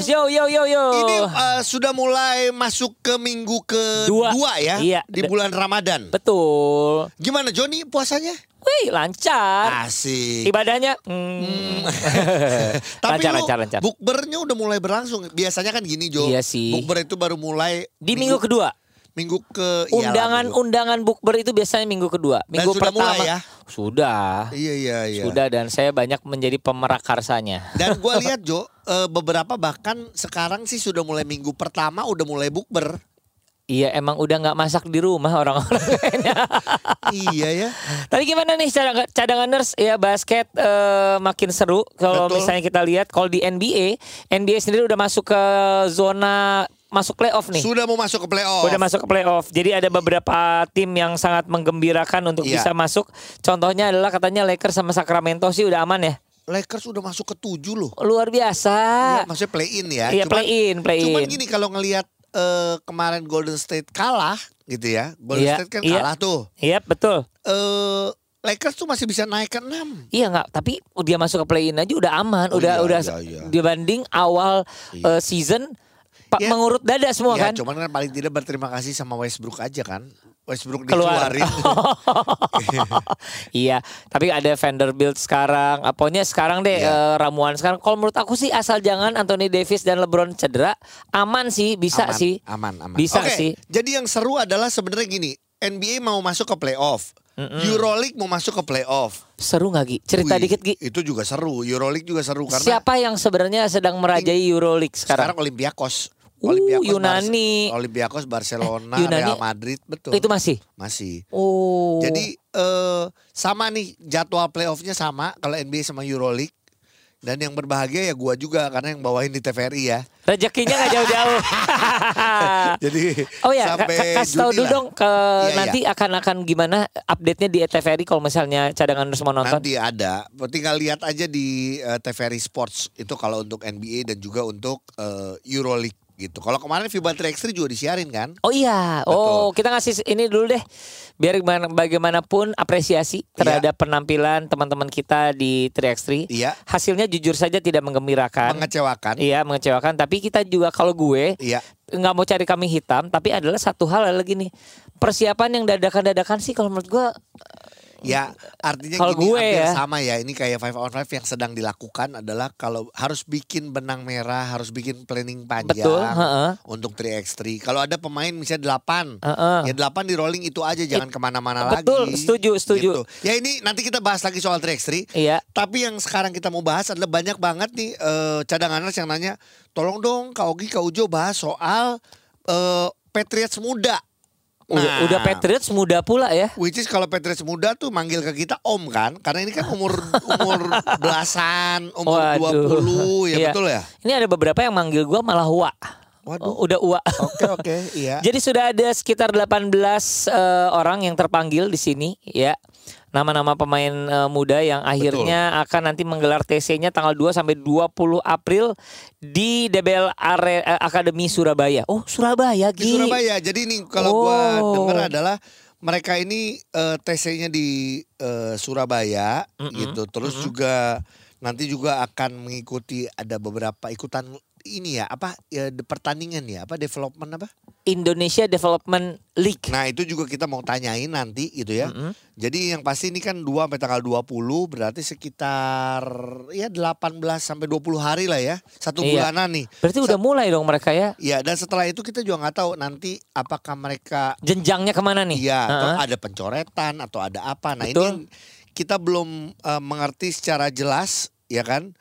Dong. Yo yo yo yo. Ini uh, sudah mulai masuk ke minggu kedua Dua. ya Iya. di bulan Ramadan. betul. Gimana Joni puasanya? Wih lancar. Asik. Ibadahnya hmm. Tapi lancar lu lancar lancar. bukbernya udah mulai berlangsung. Biasanya kan gini Jo. Iya sih. Bukber itu baru mulai Di minggu kedua. Minggu ke Undangan minggu- undangan bukber itu biasanya minggu kedua. Minggu sudah pertama mulai ya? Sudah. Iya iya iya. Sudah dan saya banyak menjadi pemerakarsanya. Dan gua lihat Jo, eh, beberapa bahkan sekarang sih sudah mulai minggu pertama udah mulai bukber. Iya emang udah nggak masak di rumah orang-orang iya ya. Tapi gimana nih cadangan cadanganers ya basket eh, makin seru kalau misalnya kita lihat kalau di NBA, NBA sendiri udah masuk ke zona masuk playoff nih. Sudah mau masuk ke playoff. Udah masuk ke playoff. Jadi ada beberapa tim yang sangat menggembirakan untuk Iya. bisa masuk. Contohnya adalah katanya Lakers sama Sacramento sih udah aman ya. Lakers udah masuk ke tujuh loh. Luar biasa. Iya, maksudnya play in ya. Iya, play in, play Cuman in. gini kalau ngelihat eh, kemarin Golden State kalah gitu ya. Golden Iya, State kan iya. kalah tuh. Iya betul. Eh Lakers tuh masih bisa naik ke 6. Iya nggak, tapi dia masuk ke play in aja udah aman, Oh, udah iya, udah iya, iya. dibanding awal Iya. eh, season Pak Iya. mengurut dada semua ya, kan. cuman kan paling tidak berterima kasih sama Westbrook aja kan. Westbrook keluar. dikeluarin. iya, tapi ada Vanderbilt sekarang. Apanya sekarang deh Iya. eh, ramuan sekarang. Kalau menurut aku sih asal jangan Anthony Davis dan LeBron cedera, aman sih, bisa aman, sih. Aman, aman. Bisa Oke, sih. Jadi yang seru adalah sebenarnya gini. NBA mau masuk ke playoff. Euroleague mau masuk ke playoff. Seru nggak Gi? Cerita Wih, dikit Gi. Itu juga seru. Euroleague juga seru karena Siapa yang sebenarnya sedang merajai Euroleague sekarang sekarang? Olympiakos. Uh, Olympiakos Yunani. Barce- Olympiakos Barcelona, Eh, Yunani- Real Madrid, betul. Itu masih. masih. Oh. Jadi eh sama nih jadwal playoffnya sama kalau NBA sama Euroleague. Dan yang berbahagia ya gua juga karena yang bawain di TVRI ya. rezekinya nggak jauh-jauh. Jadi Oh ya, sampai ka- kasih tahu dulu dong ke Iya, nanti akan akan gimana update-nya di TVRI kalau misalnya cadangan harus mau nonton. Nanti ada, tinggal lihat aja di eh, TVRI Sports itu kalau untuk NBA dan juga untuk eh, Euroleague gitu. Kalau kemarin FIBA 3x3 juga disiarin kan? Oh iya, oh kita ngasih ini dulu deh, biar gimana, bagaimanapun apresiasi terhadap penampilan teman-teman kita di 3x3. Iya. Hasilnya jujur saja tidak menggembirakan. Mengecewakan. Iya mengecewakan. Tapi kita juga kalau gue Iya. nggak mau cari kami hitam, tapi adalah satu hal lagi nih persiapan yang dadakan-dadakan sih kalau menurut gue Ya, artinya Kalau gini gue hampir ya. sama ya. Ini kayak five on five yang sedang dilakukan adalah kalau harus bikin benang merah, harus bikin planning panjang Betul, untuk 3x3. Kalau ada pemain misalnya 8, Heeh. ya 8 di rolling itu aja, jangan ke mana-mana lagi. betul, setuju, setuju. Gitu. Ya ini nanti kita bahas lagi soal 3x3. iya. Tapi yang sekarang kita mau bahas adalah banyak banget nih eh, cadanganers yang nanya, tolong dong Kak Ogi, Kak Ujo bahas soal eh, Patriots muda. Udah, Nah. udah Patriots muda pula ya. Which is kalau Patriots muda tuh manggil ke kita om kan Karena ini kan umur umur belasan Umur Waduh. 20 ya Iya. betul ya Ini ada beberapa yang manggil gua malah Wa. Waduh. Udah Wa. Oke oke iya Jadi sudah ada sekitar 18 eh, orang yang terpanggil di sini ya. Nama-nama pemain eh, muda yang akhirnya akan nanti menggelar TC-nya tanggal 2 sampai 20 April di DBL Are eh, Academy Surabaya. Oh, Surabaya, Di Gi. Surabaya Jadi ini kalau gua Oh. dengar adalah mereka ini eh, TC-nya di eh, Surabaya gitu. Terus juga nanti juga akan mengikuti ada beberapa ikutan ini ya apa ya pertandingan ya apa development apa? Indonesia Development League. Nah itu juga kita mau tanyain nanti gitu ya. Mm-mm. Jadi yang pasti ini kan 2 sampai tanggal 20 berarti sekitar ya 18 sampai 20 hari lah ya. Satu Iya. bulanan nih. Berarti udah mulai dong mereka ya. Ya dan setelah itu kita juga nggak tahu nanti apakah mereka Jenjangnya ke mana nih? Iya, atau Heeh. ada pencoretan atau ada apa. Nah, Betul. ini kita belum eh, mengerti secara jelas, ya kan?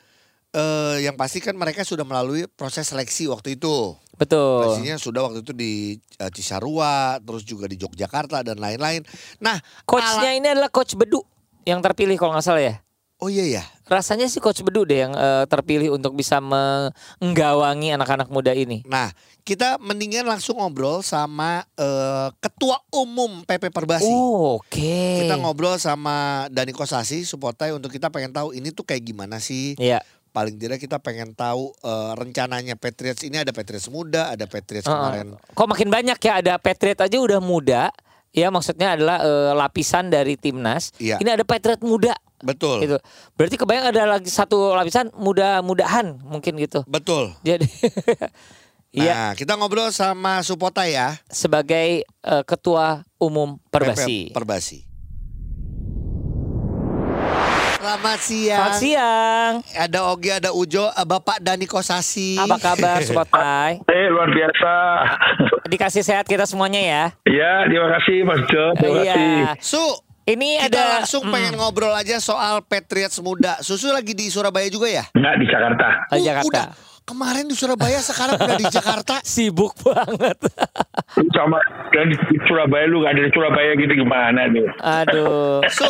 Eh yang pasti kan mereka sudah melalui proses seleksi waktu itu. Betul. Seleksinya sudah waktu itu di eh, Cisarua, terus juga di Yogyakarta dan lain-lain. Nah, Coachnya ala- ini adalah coach Bedu yang terpilih kalau nggak salah ya. Oh iya ya. Rasanya sih coach Bedu deh yang eh, terpilih untuk bisa menggawangi anak-anak muda ini. Nah, kita mendingan langsung ngobrol sama eh, Ketua Umum PP Perbasi. Oh, Oke. Kita ngobrol sama Dani Kosasi Supotai untuk kita pengen tahu ini tuh kayak gimana sih. Iya. Paling tidak kita pengen tahu eh, rencananya Patriots ini ada Patriots muda, ada Patriots Heeh. kemarin. Kok makin banyak ya ada Patriot aja udah muda. Ya maksudnya adalah eh, lapisan dari timnas. Iya. Ini ada Patriot muda Betul. gitu. Berarti kebayang ada lagi satu lapisan muda-mudahan mungkin gitu. Betul. Jadi Iya Nah, kita ngobrol sama Supotai ya. sebagai eh, ketua umum Perbasi. PP Perbasi. Selamat siang. Selamat siang. Ada Ogi, ada Ujo, eh, Bapak Dani Kosasi. Apa kabar Sobotai? Eh luar biasa. Dikasih sehat kita semuanya ya. Ya terima kasih Mas Jo. Terima kasih. Iya. Su, Ini kita ada langsung Hmm. pengen ngobrol aja soal Patriots muda. Susu lagi di Surabaya juga ya? Enggak di Jakarta. Oh, Uh, Jakarta. Udah kemarin di Surabaya, sekarang udah di Jakarta. Sibuk banget. Sama dan di Surabaya lu nggak ada di Surabaya gitu gimana nih? Aduh. Su,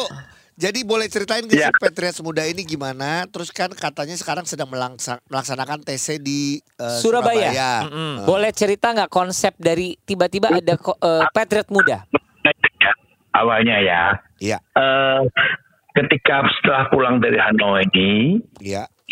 jadi boleh ceritain ke Ya. si Patriots muda ini gimana? Terus kan katanya sekarang sedang melangsa- melaksanakan TC di eh, Surabaya. Surabaya. Mm-mm. Eh, Boleh cerita nggak konsep dari tiba-tiba ada eh, Patriot muda? Awalnya ya. Iya, eh ketika setelah pulang dari Hanoi ini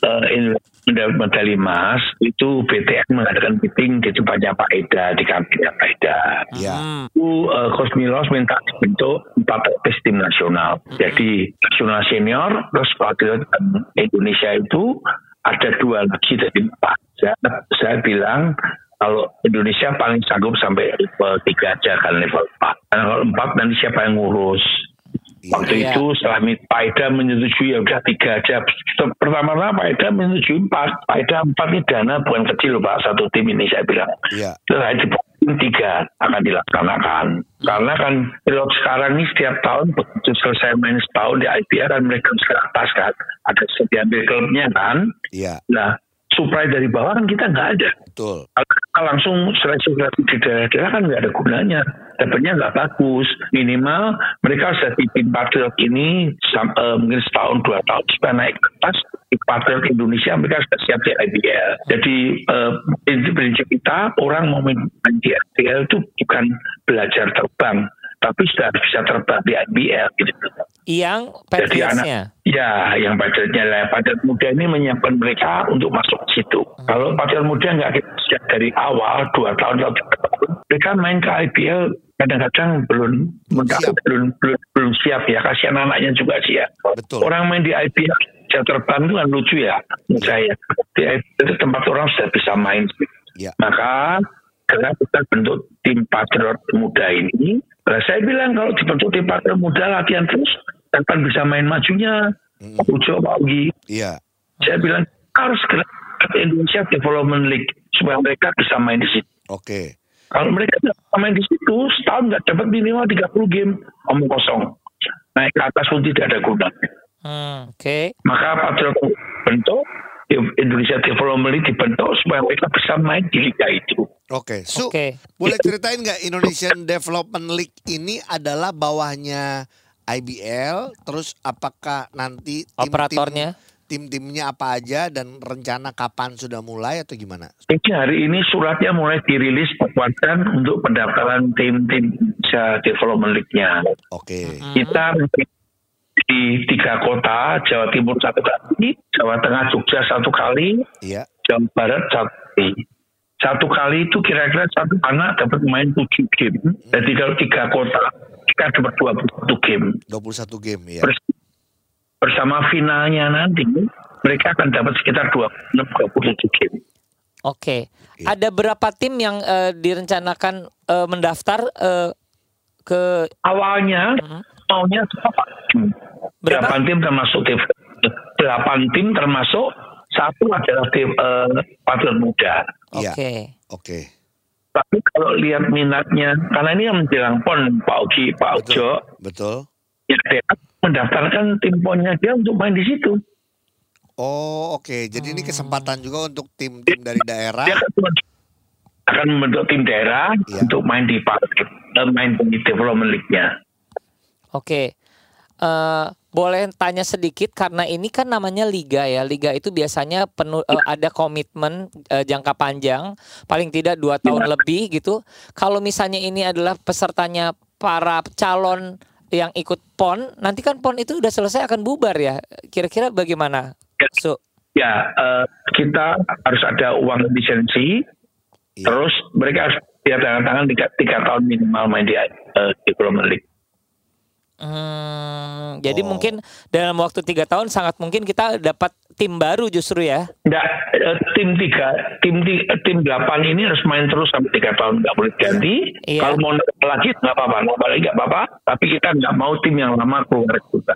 iya, eh, medali emas itu BTN mengadakan meeting di tempatnya Pak Eda di kabinetnya Pak Eda. iya. Hmm. itu uh, Coach Milos minta dibentuk empat lapis tim nasional. Jadi nasional senior, terus Patriot dan Indonesia itu ada dua lagi dari empat. Saya, saya bilang kalau Indonesia paling sanggup sampai level tiga aja kan level empat. Karena kalau empat nanti siapa yang ngurus? Iya. Waktu Iya. itu setelah Pak Eda menyetujui ya udah tiga aja. Pertama-tama Pak Eda menyetujui empat. Pak Eda empat ini dana bukan kecil loh Pak satu tim ini saya bilang. Iya. Setelah dibuat tiga akan dilaksanakan. Karena kan pilot sekarang ini setiap tahun begitu selesai main setahun di IPL dan mereka ke atas kan. Ada setiap klubnya kan. Iya, Nah, supply dari bawah kan kita nggak ada. betul. Kalau kita langsung seleksi-seleksi di daerah-daerah kan nggak ada gunanya. Dapatnya nggak bagus. Minimal mereka sudah tim Patriot ini eh, mungkin setahun dua tahun supaya naik ke atas di Patriot Indonesia mereka sudah siap di IBL. Jadi eh, prinsip prinsip kita orang mau main di IBL itu bukan belajar terbang, tapi sudah bisa terbang di IBL gitu. Yang Patriotsnya. ya yang patriotnya lah. Patriot muda ini menyiapkan mereka untuk masuk situ. Kalau patriot muda nggak kita sejak dari awal dua tahun atau tiga tahun, mereka main ke IPL kadang-kadang belum Siap. belum belum belum siap ya. Kasihan anaknya juga siap. Betul. Orang main di IPL bisa terbang itu kan lucu ya menurut saya. Di IPL itu tempat orang sudah bisa main. Iya. Maka karena kita bentuk tim patriot muda ini, nah, saya bilang kalau dibentuk tim patriot muda latihan terus, kapan bisa main majunya? Mm. Pak Ujo, Pak Ugi. Iya. Saya bilang harus gerak ke Indonesia Development League supaya mereka bisa main di situ. Oke. Kalau mereka tidak bisa main di situ, setahun nggak dapat minimal 30 game, omong kosong. Naik ke atas pun tidak ada gunanya. Hmm, Oke. Maka Patriot bentuk Indonesia Development League dibentuk supaya mereka bisa main di liga itu. Oke. Su, Oke. boleh ceritain nggak Indonesian Development League ini adalah bawahnya IBL, terus apakah nanti tim-tim- Operatornya? tim-timnya apa aja dan rencana kapan sudah mulai atau gimana? Jadi hari ini suratnya mulai dirilis buatkan untuk pendaftaran tim-tim Development League-nya. Oke. Kita di tiga kota, Jawa Timur satu kali, Jawa Tengah Jogja satu kali, Iya. Jawa Barat satu kali. Satu kali itu kira-kira satu anak dapat main tujuh game. Jadi kalau tiga kota, kita dapat 21 game. 21 game ya. Bers- bersama finalnya nanti, mereka akan dapat sekitar 26-27 game. Oke. Iya. Ada berapa tim yang eh, direncanakan eh, mendaftar eh, ke Awalnya maunya delapan tim. Berapa? Delapan tim termasuk tim. Delapan tim termasuk satu adalah tim eh, Patriot Muda. Iya. Oke. Oke. Tapi kalau lihat minatnya, karena ini yang menjelang pon Pak Ugi, Pak Betul. Ujo, Betul. ya dia mendaftarkan tim ponnya dia untuk main di situ. Oh, oke. Jadi ini kesempatan juga untuk tim-tim dari daerah. Dia akan, membentuk tim daerah Iya. untuk main di Patriot, eh, main di Development League-nya. Oke. Eh, boleh tanya sedikit karena ini kan namanya liga ya. Liga itu biasanya penuh eh, ada komitmen eh, jangka panjang, paling tidak dua tahun lebih gitu. Kalau misalnya ini adalah pesertanya para calon yang ikut pon, nanti kan pon itu udah selesai akan bubar ya. Kira-kira bagaimana? Ya. So, Ya, eh, kita harus ada uang lisensi, Iya. terus mereka harus tiap tangan tangan tiga, tiga tahun minimal main di eh, Development League. Hmm, jadi Oh. mungkin dalam waktu tiga tahun sangat mungkin kita dapat tim baru justru ya. Nggak, eh, tim tiga, tim ti- eh, tim delapan ini harus main terus sampai tiga tahun nggak boleh ganti. Iya. Kalau mau lagi nggak apa-apa, nambah lagi nggak apa-apa. Tapi kita nggak mau tim yang lama keluar juga.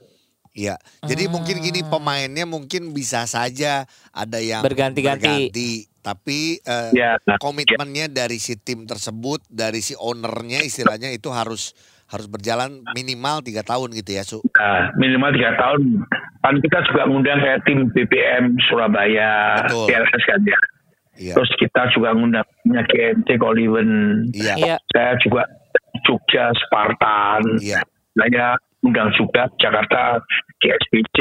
Iya. Jadi mungkin gini pemainnya mungkin bisa saja ada yang Berganti-ganti. berganti, tapi eh, Ya, komitmennya dari si tim tersebut, dari si ownernya istilahnya itu harus harus berjalan minimal tiga tahun gitu ya, Su. Nah, minimal tiga tahun. Kan kita juga ngundang kayak tim BPM Surabaya, Betul. PLS kan ya. Iya. Terus kita juga ngundang punya GMT Koliven. Iya. Iya. Saya juga Jogja Spartan. Iya. Saya undang juga Jakarta GSPC.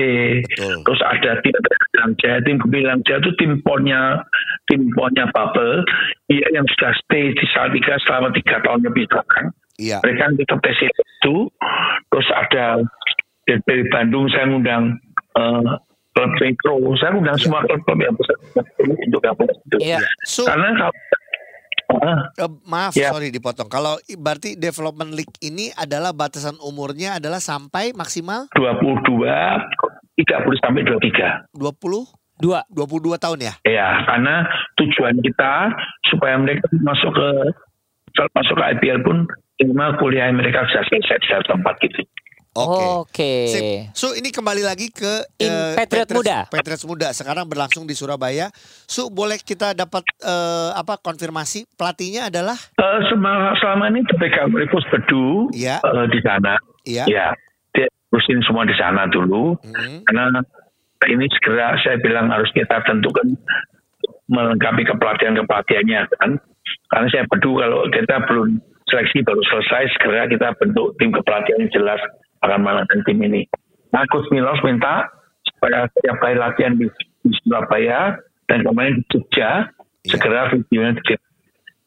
Betul. Terus ada tim Gemilang Jaya, tim Gemilang Jaya itu tim ponnya tim ponnya Bubble, iya yang sudah stay di Salatiga selama tiga tahun lebih belakang. Iya. Mereka tetap tes itu. Terus ada dari- Bandung saya ngundang eh, klub Metro, saya ngundang semua klub-klub yang besar untuk gabung itu. Iya. Su, Karena kalau eh, maaf Ya. sorry dipotong. Kalau berarti development league ini adalah batasan umurnya adalah sampai maksimal 22 tidak boleh sampai 23. 20 Dua. 22 tahun ya? Ya, karena tujuan kita supaya mereka masuk ke masuk ke IPL pun minimal kuliah mereka bisa selesai di satu tempat gitu. Oke. Oke. Sip. So ini kembali lagi ke In eh, Patriot Muda. Patriots Muda sekarang berlangsung di Surabaya. Su boleh kita dapat eh, apa konfirmasi pelatihnya adalah Eh, selama, selama ini dipegang Rifus Bedu Iya. eh, di sana. Iya. Ya, dia urusin semua di sana dulu. Mhm. Karena ini segera saya bilang harus kita tentukan melengkapi kepelatihan-kepelatihannya kan. Karena saya Bedu kalau kita belum seleksi baru selesai segera kita bentuk tim kepelatihan yang jelas akan melakukan tim ini. Nah, Coach Milos minta supaya setiap kali latihan di, di Surabaya dan kemarin di Jogja Iya. segera videonya di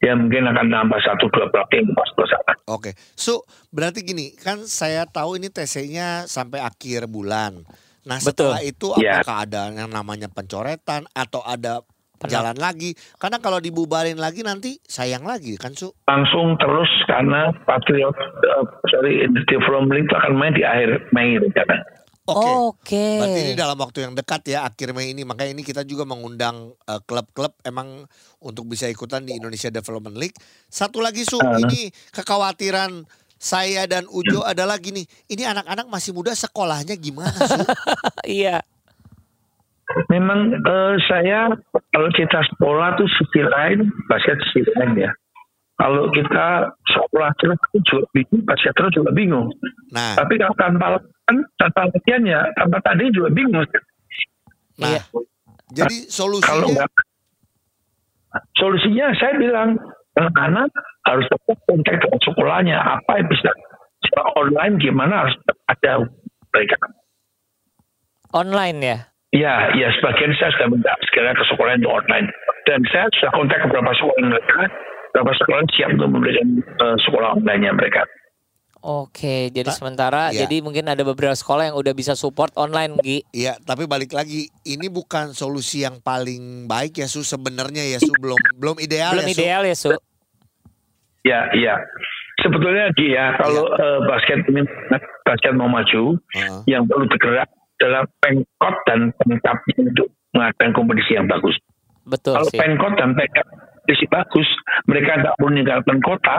ya mungkin akan nambah satu dua pelatih yang pas ke sana. Oke. So berarti gini kan saya tahu ini TC-nya sampai akhir bulan. Nah Betul. setelah itu Iya. apakah ada yang namanya pencoretan atau ada jalan lagi? Karena kalau dibubarin lagi nanti sayang lagi kan Su? Langsung terus karena Patriot uh, sorry Development League itu akan main di akhir Mei rencana. Oke. Oke. Berarti ini dalam waktu yang dekat ya akhir Mei ini makanya ini kita juga mengundang eh, klub-klub emang untuk bisa ikutan di Indonesia Development League. Satu lagi Su, Uh. ini kekhawatiran saya dan Ujo adalah gini, ini anak-anak masih muda sekolahnya gimana Su? Iya. Memang eh, saya kalau kita sekolah tuh sisi lain basket sisi lain ya. Kalau kita sekolah terus itu juga bingung, basket terus juga bingung. Nah, Tapi kalau tanpa latihan, tanpa latihan ya, tanpa tadi juga bingung. nah. Iya. Jadi Kalau solusinya enggak, solusinya saya bilang anak-anak harus tetap kontak dengan sekolahnya. Apa yang bisa online gimana harus ada mereka. Online ya. Ya, ya sebagian saya sudah minta segera ke sekolah yang online. Dan saya sudah kontak ke beberapa sekolah mereka. Beberapa sekolah siap untuk memberikan eh, sekolah online-nya mereka. Oke, jadi Ta- sementara iya. jadi mungkin ada beberapa sekolah yang udah bisa support online, Gi. Iya, tapi balik lagi, ini bukan solusi yang paling baik ya Su sebenarnya ya Su belum belum ideal Belum ya Su. ideal ya, Su. Ya, iya. Sebetulnya Gi, ya kalau eh, basket ini basket mau maju, Heeh. yang perlu bergerak adalah pengkot dan pengkap untuk mengadakan kompetisi yang bagus. Betul kalau sih. pengkot dan pengkap kompetisi bagus, mereka tidak perlu meninggalkan kota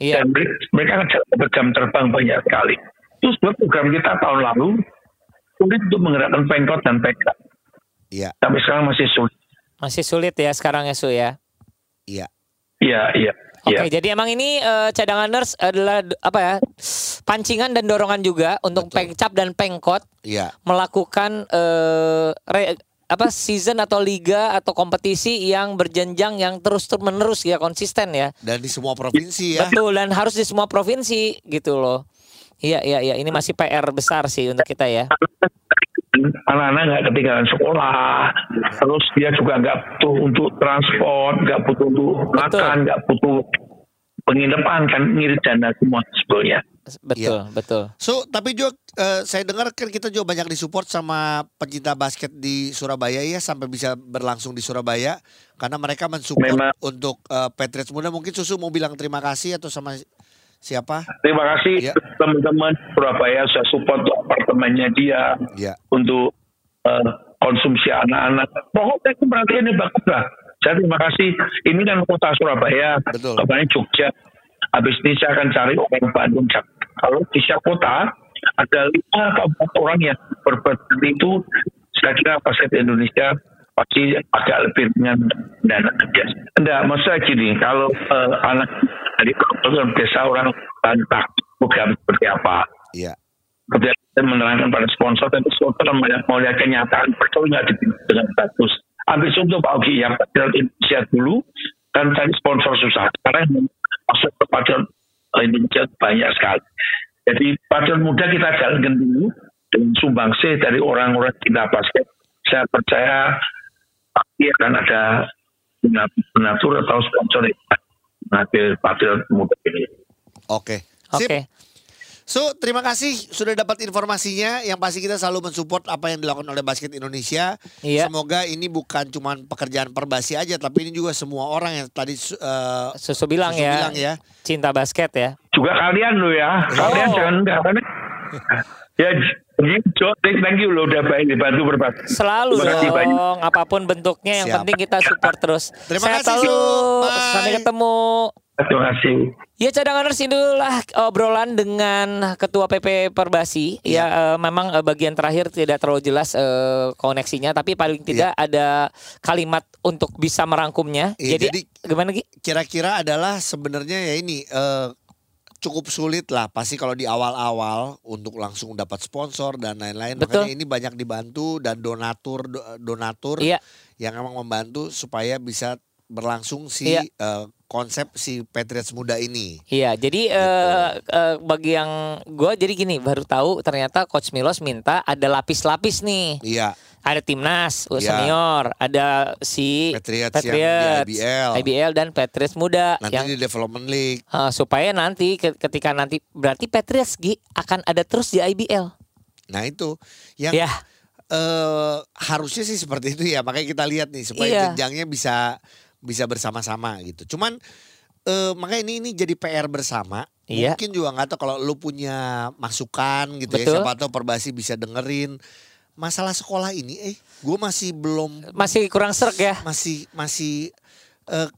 Iya. dan mereka, akan berjam terbang banyak sekali. Terus buat program kita tahun lalu sulit untuk menggerakkan pengkot dan pengkap. Iya, Sampai sekarang masih sulit. Masih sulit ya sekarang ya, Su ya. iya. Iya, iya. Oke, iya. jadi emang ini eh, cadanganers adalah d- apa ya? Pancingan dan dorongan juga untuk Betul. pengcap dan pengkot Iya. melakukan eh, re- apa season atau liga atau kompetisi yang berjenjang yang terus terus menerus ya konsisten ya. Dan di semua provinsi ya. Betul dan harus di semua provinsi gitu loh. Iya, iya, iya. Ini masih PR besar sih untuk kita ya. Anak-anak nggak ketinggalan sekolah, terus dia juga nggak butuh untuk transport, nggak butuh untuk makan, nggak butuh penginapan kan ngirit dana semua sebetulnya. Betul, betul. So, tapi juga eh, saya dengar kan kita juga banyak disupport sama pencinta basket di Surabaya ya sampai bisa berlangsung di Surabaya karena mereka mensupport Memang. untuk eh, Patriots muda. Mungkin Susu mau bilang terima kasih atau sama siapa? Terima kasih Ya. teman-teman Surabaya sudah support untuk apartemennya dia, Ya. untuk eh, konsumsi anak-anak. Pokoknya perhatian ini bagus lah. Saya terima kasih. Ini kan kota Surabaya, Betul. kemarin Jogja. Habis ini saya akan cari orang Bandung. Kalau di setiap kota ada lima atau empat orang yang berbeda itu, saya kira basket Indonesia pasti agak lebih ringan dan biasa. Enggak, maksudnya gini, kalau eh, anak dari program desa orang bantah program seperti apa, Iya. kemudian kita menerangkan pada sponsor dan sponsor melihat mau lihat kenyataan betul nggak di- dengan bagus. Habis itu Pak Ogi yang Padahal Indonesia dulu kan tadi sponsor susah. Sekarang masuk ke Padahal Indonesia banyak sekali. Jadi Padahal muda kita jalankan dulu dengan sumbangsih dari orang-orang kita basket. Saya percaya pasti akan ada donatur atau sponsor yang mengambil Padahal muda ini. Oke. Oke. Sip. So, terima kasih sudah dapat informasinya. Yang pasti kita selalu mensupport apa yang dilakukan oleh basket Indonesia. Iya. Semoga ini bukan cuma pekerjaan perbasi aja, tapi ini juga semua orang yang tadi eh, Susu bilang Susu ya. bilang ya. Cinta basket ya. juga kalian lo ya kalian Oh. jangan enggak karena ya gitu thank you lo udah baik dibantu berbagi Selalu kasih banyak. dong, apa pun bentuknya yang Siap. penting kita support terus. Terima Sehat kasih, selalu. Sampai ketemu. terima kasih Ya cadanganers inilah obrolan dengan Ketua PP Perbasi. Iya. Ya eh, memang eh, bagian terakhir tidak terlalu jelas eh, koneksinya, tapi paling tidak ada kalimat untuk bisa merangkumnya. Iya, jadi, jadi- gimana Gi? kira-kira adalah sebenarnya ya ini eh, cukup sulit lah pasti kalau di awal-awal untuk langsung dapat sponsor dan lain-lain Betul. makanya ini banyak dibantu dan donatur do- donatur Iya. yang emang membantu supaya bisa berlangsung si Iya. eh, konsep si Patriots muda ini. Iya, jadi eh, eh, bagi yang gue jadi gini baru tahu ternyata Coach Milos minta ada lapis-lapis nih. Iya, Ada timnas U Iya. senior, ada si Patriots yang di IBL. IBL dan Patriots muda nanti yang di Development League. eh, supaya nanti ke- ketika nanti berarti Patriots Gi akan ada terus di IBL. Nah itu yang Ya, eh harusnya sih seperti itu ya makanya kita lihat nih supaya Iya. jenjangnya bisa bisa bersama-sama gitu. Cuman eh makanya ini ini jadi PR bersama. Iya. Mungkin juga nggak tahu kalau lu punya masukan gitu Betul. ya siapa tahu Perbasi bisa dengerin masalah sekolah ini eh gue masih belum masih kurang serak ya. masih masih eh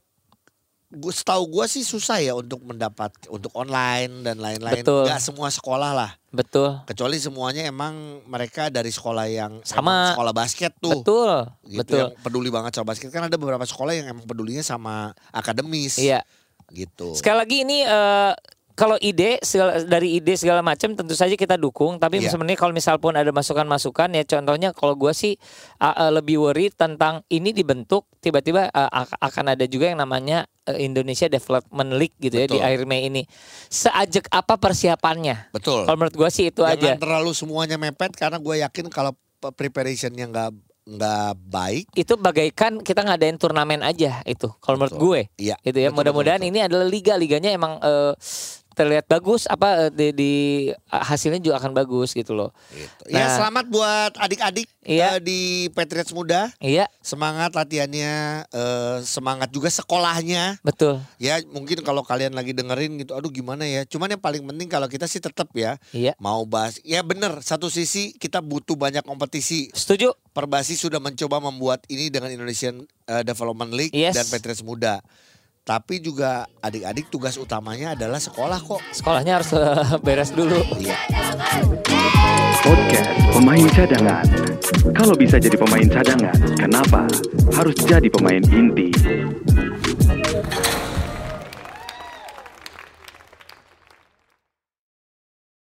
gue setahu gue sih susah ya untuk mendapat untuk online dan lain-lain. Betul. Nggak semua sekolah lah. Betul. Kecuali semuanya emang mereka dari sekolah yang Sama. sekolah basket tuh. Betul. Gitu, Betul. Yang peduli banget sama basket kan ada beberapa sekolah yang emang pedulinya sama akademis. Iya. Gitu. Sekali lagi ini eh, kalau ide segala- dari ide segala macam tentu saja kita dukung. Tapi Iya. sebenarnya kalau misal pun ada masukan-masukan ya contohnya kalau gua sih uh, uh, lebih worry tentang ini dibentuk tiba-tiba uh, ak- akan ada juga yang namanya uh, Indonesia Development League gitu ya di Betul. akhir Mei ini. Seajak apa persiapannya? Betul. Kalau menurut gua sih itu aja. Jangan terlalu semuanya mepet karena gue yakin kalau preparationnya nggak nggak baik. Itu bagaikan kita ngadain turnamen aja itu. Kalau menurut Betul. gue. Iya. gitu ya. betul, Mudah-mudahan betul, ini adalah liga liganya emang eh, terlihat bagus apa eh, di, di hasilnya juga akan bagus gitu loh. Gitu. Ya Nah. selamat buat adik-adik Iya. eh, di Patriots muda. Iya, Semangat latihannya, eh, semangat juga sekolahnya. betul. Ya mungkin kalau kalian lagi dengerin gitu, aduh gimana ya. Cuman yang paling penting kalau kita sih tetap ya Iya. mau bahas. Ya bener, satu sisi kita butuh banyak kompetisi. Setuju? Perbasi sudah mencoba membuat ini dengan Indonesian eh, Development League Yes. dan Patriots muda. Tapi juga adik-adik tugas utamanya adalah sekolah kok. Sekolahnya harus eh, beres dulu. Iya. Podcast Pemain Cadangan. Kalau bisa jadi pemain cadangan, kenapa harus jadi pemain inti?